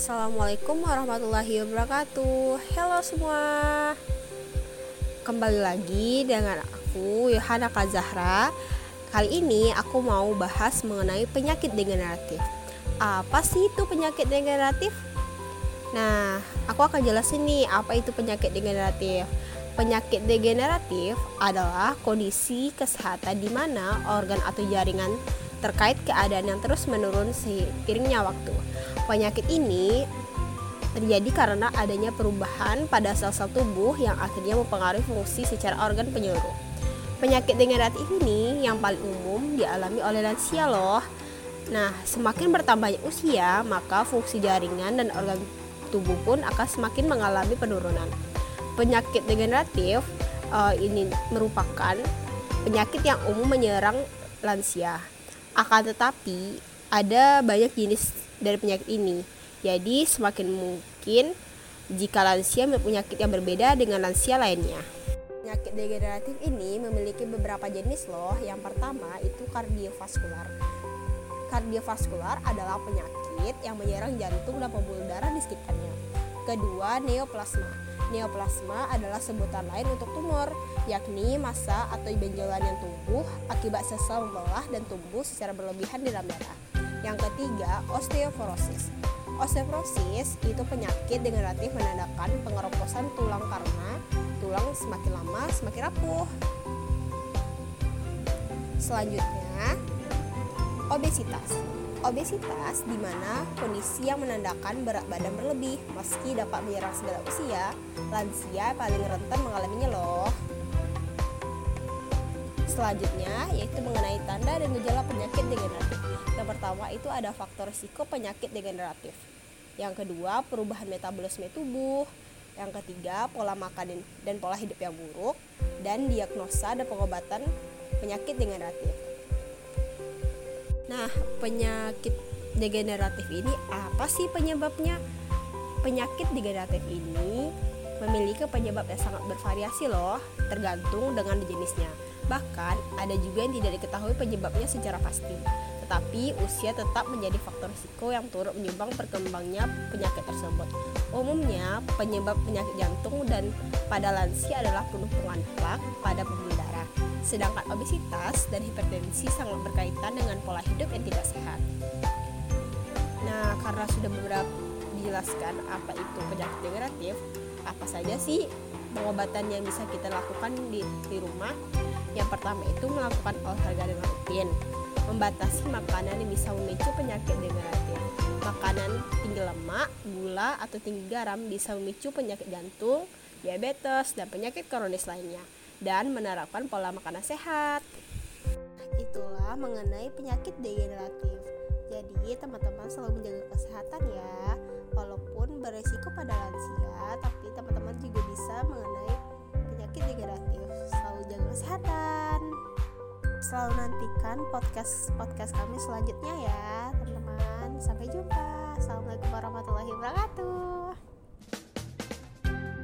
Assalamualaikum warahmatullahi wabarakatuh. Halo semua. Kembali lagi dengan aku Yohana Kazahra. Kali ini aku mau bahas mengenai penyakit degeneratif. Apa sih itu penyakit degeneratif? Nah, aku akan jelasin nih apa itu penyakit degeneratif. Penyakit degeneratif adalah kondisi kesehatan di mana organ atau jaringan terkait keadaan yang terus menurun seiringnya waktu. Penyakit ini terjadi karena adanya perubahan pada sel-sel tubuh yang akhirnya mempengaruhi fungsi secara organ penyeluruh. Penyakit degeneratif ini yang paling umum dialami oleh lansia loh. Nah, semakin bertambahnya usia, maka fungsi jaringan dan organ tubuh pun akan semakin mengalami penurunan. Penyakit degeneratif uh, ini merupakan penyakit yang umum menyerang lansia. Akan tetapi, ada banyak jenis dari penyakit ini. Jadi, semakin mungkin jika lansia penyakit yang berbeda dengan lansia lainnya. Penyakit degeneratif ini memiliki beberapa jenis loh. Yang pertama itu kardiovaskular. Kardiovaskular adalah penyakit yang menyerang jantung dan pembuluh darah di sekitarnya. Kedua, neoplasma Neoplasma adalah sebutan lain untuk tumor, yakni massa atau benjolan yang tumbuh akibat sesel membelah dan tumbuh secara berlebihan di dalam darah. Yang ketiga, osteoporosis. Osteoporosis itu penyakit degeneratif menandakan pengeroposan tulang karena tulang semakin lama semakin rapuh. Selanjutnya, obesitas. Obesitas di mana kondisi yang menandakan berat badan berlebih meski dapat menyerang segala usia, lansia paling rentan mengalaminya loh. Selanjutnya yaitu mengenai tanda dan gejala penyakit degeneratif. Yang pertama itu ada faktor risiko penyakit degeneratif. Yang kedua, perubahan metabolisme tubuh. Yang ketiga, pola makan dan pola hidup yang buruk dan diagnosa dan pengobatan penyakit degeneratif. Nah, penyakit degeneratif ini apa sih penyebabnya? Penyakit degeneratif ini memiliki penyebab yang sangat bervariasi loh, tergantung dengan jenisnya. Bahkan ada juga yang tidak diketahui penyebabnya secara pasti. Tetapi usia tetap menjadi faktor risiko yang turut menyumbang perkembangnya penyakit tersebut. Umumnya penyebab penyakit jantung dan pada lansia adalah penumpukan plak pada pembuluh darah Sedangkan obesitas dan hipertensi sangat berkaitan dengan pola hidup yang tidak sehat. Nah, karena sudah beberapa dijelaskan apa itu penyakit degeneratif, apa saja sih pengobatan yang bisa kita lakukan di, di rumah? Yang pertama itu melakukan olahraga dengan rutin, membatasi makanan yang bisa memicu penyakit degeneratif. Makanan tinggi lemak, gula, atau tinggi garam bisa memicu penyakit jantung, diabetes, dan penyakit kronis lainnya dan menerapkan pola makanan sehat. Itulah mengenai penyakit degeneratif. Jadi teman-teman selalu menjaga kesehatan ya. Walaupun beresiko pada lansia, tapi teman-teman juga bisa mengenai penyakit degeneratif. Selalu jaga kesehatan. Selalu nantikan podcast podcast kami selanjutnya ya, teman-teman. Sampai jumpa. Assalamualaikum warahmatullahi wabarakatuh.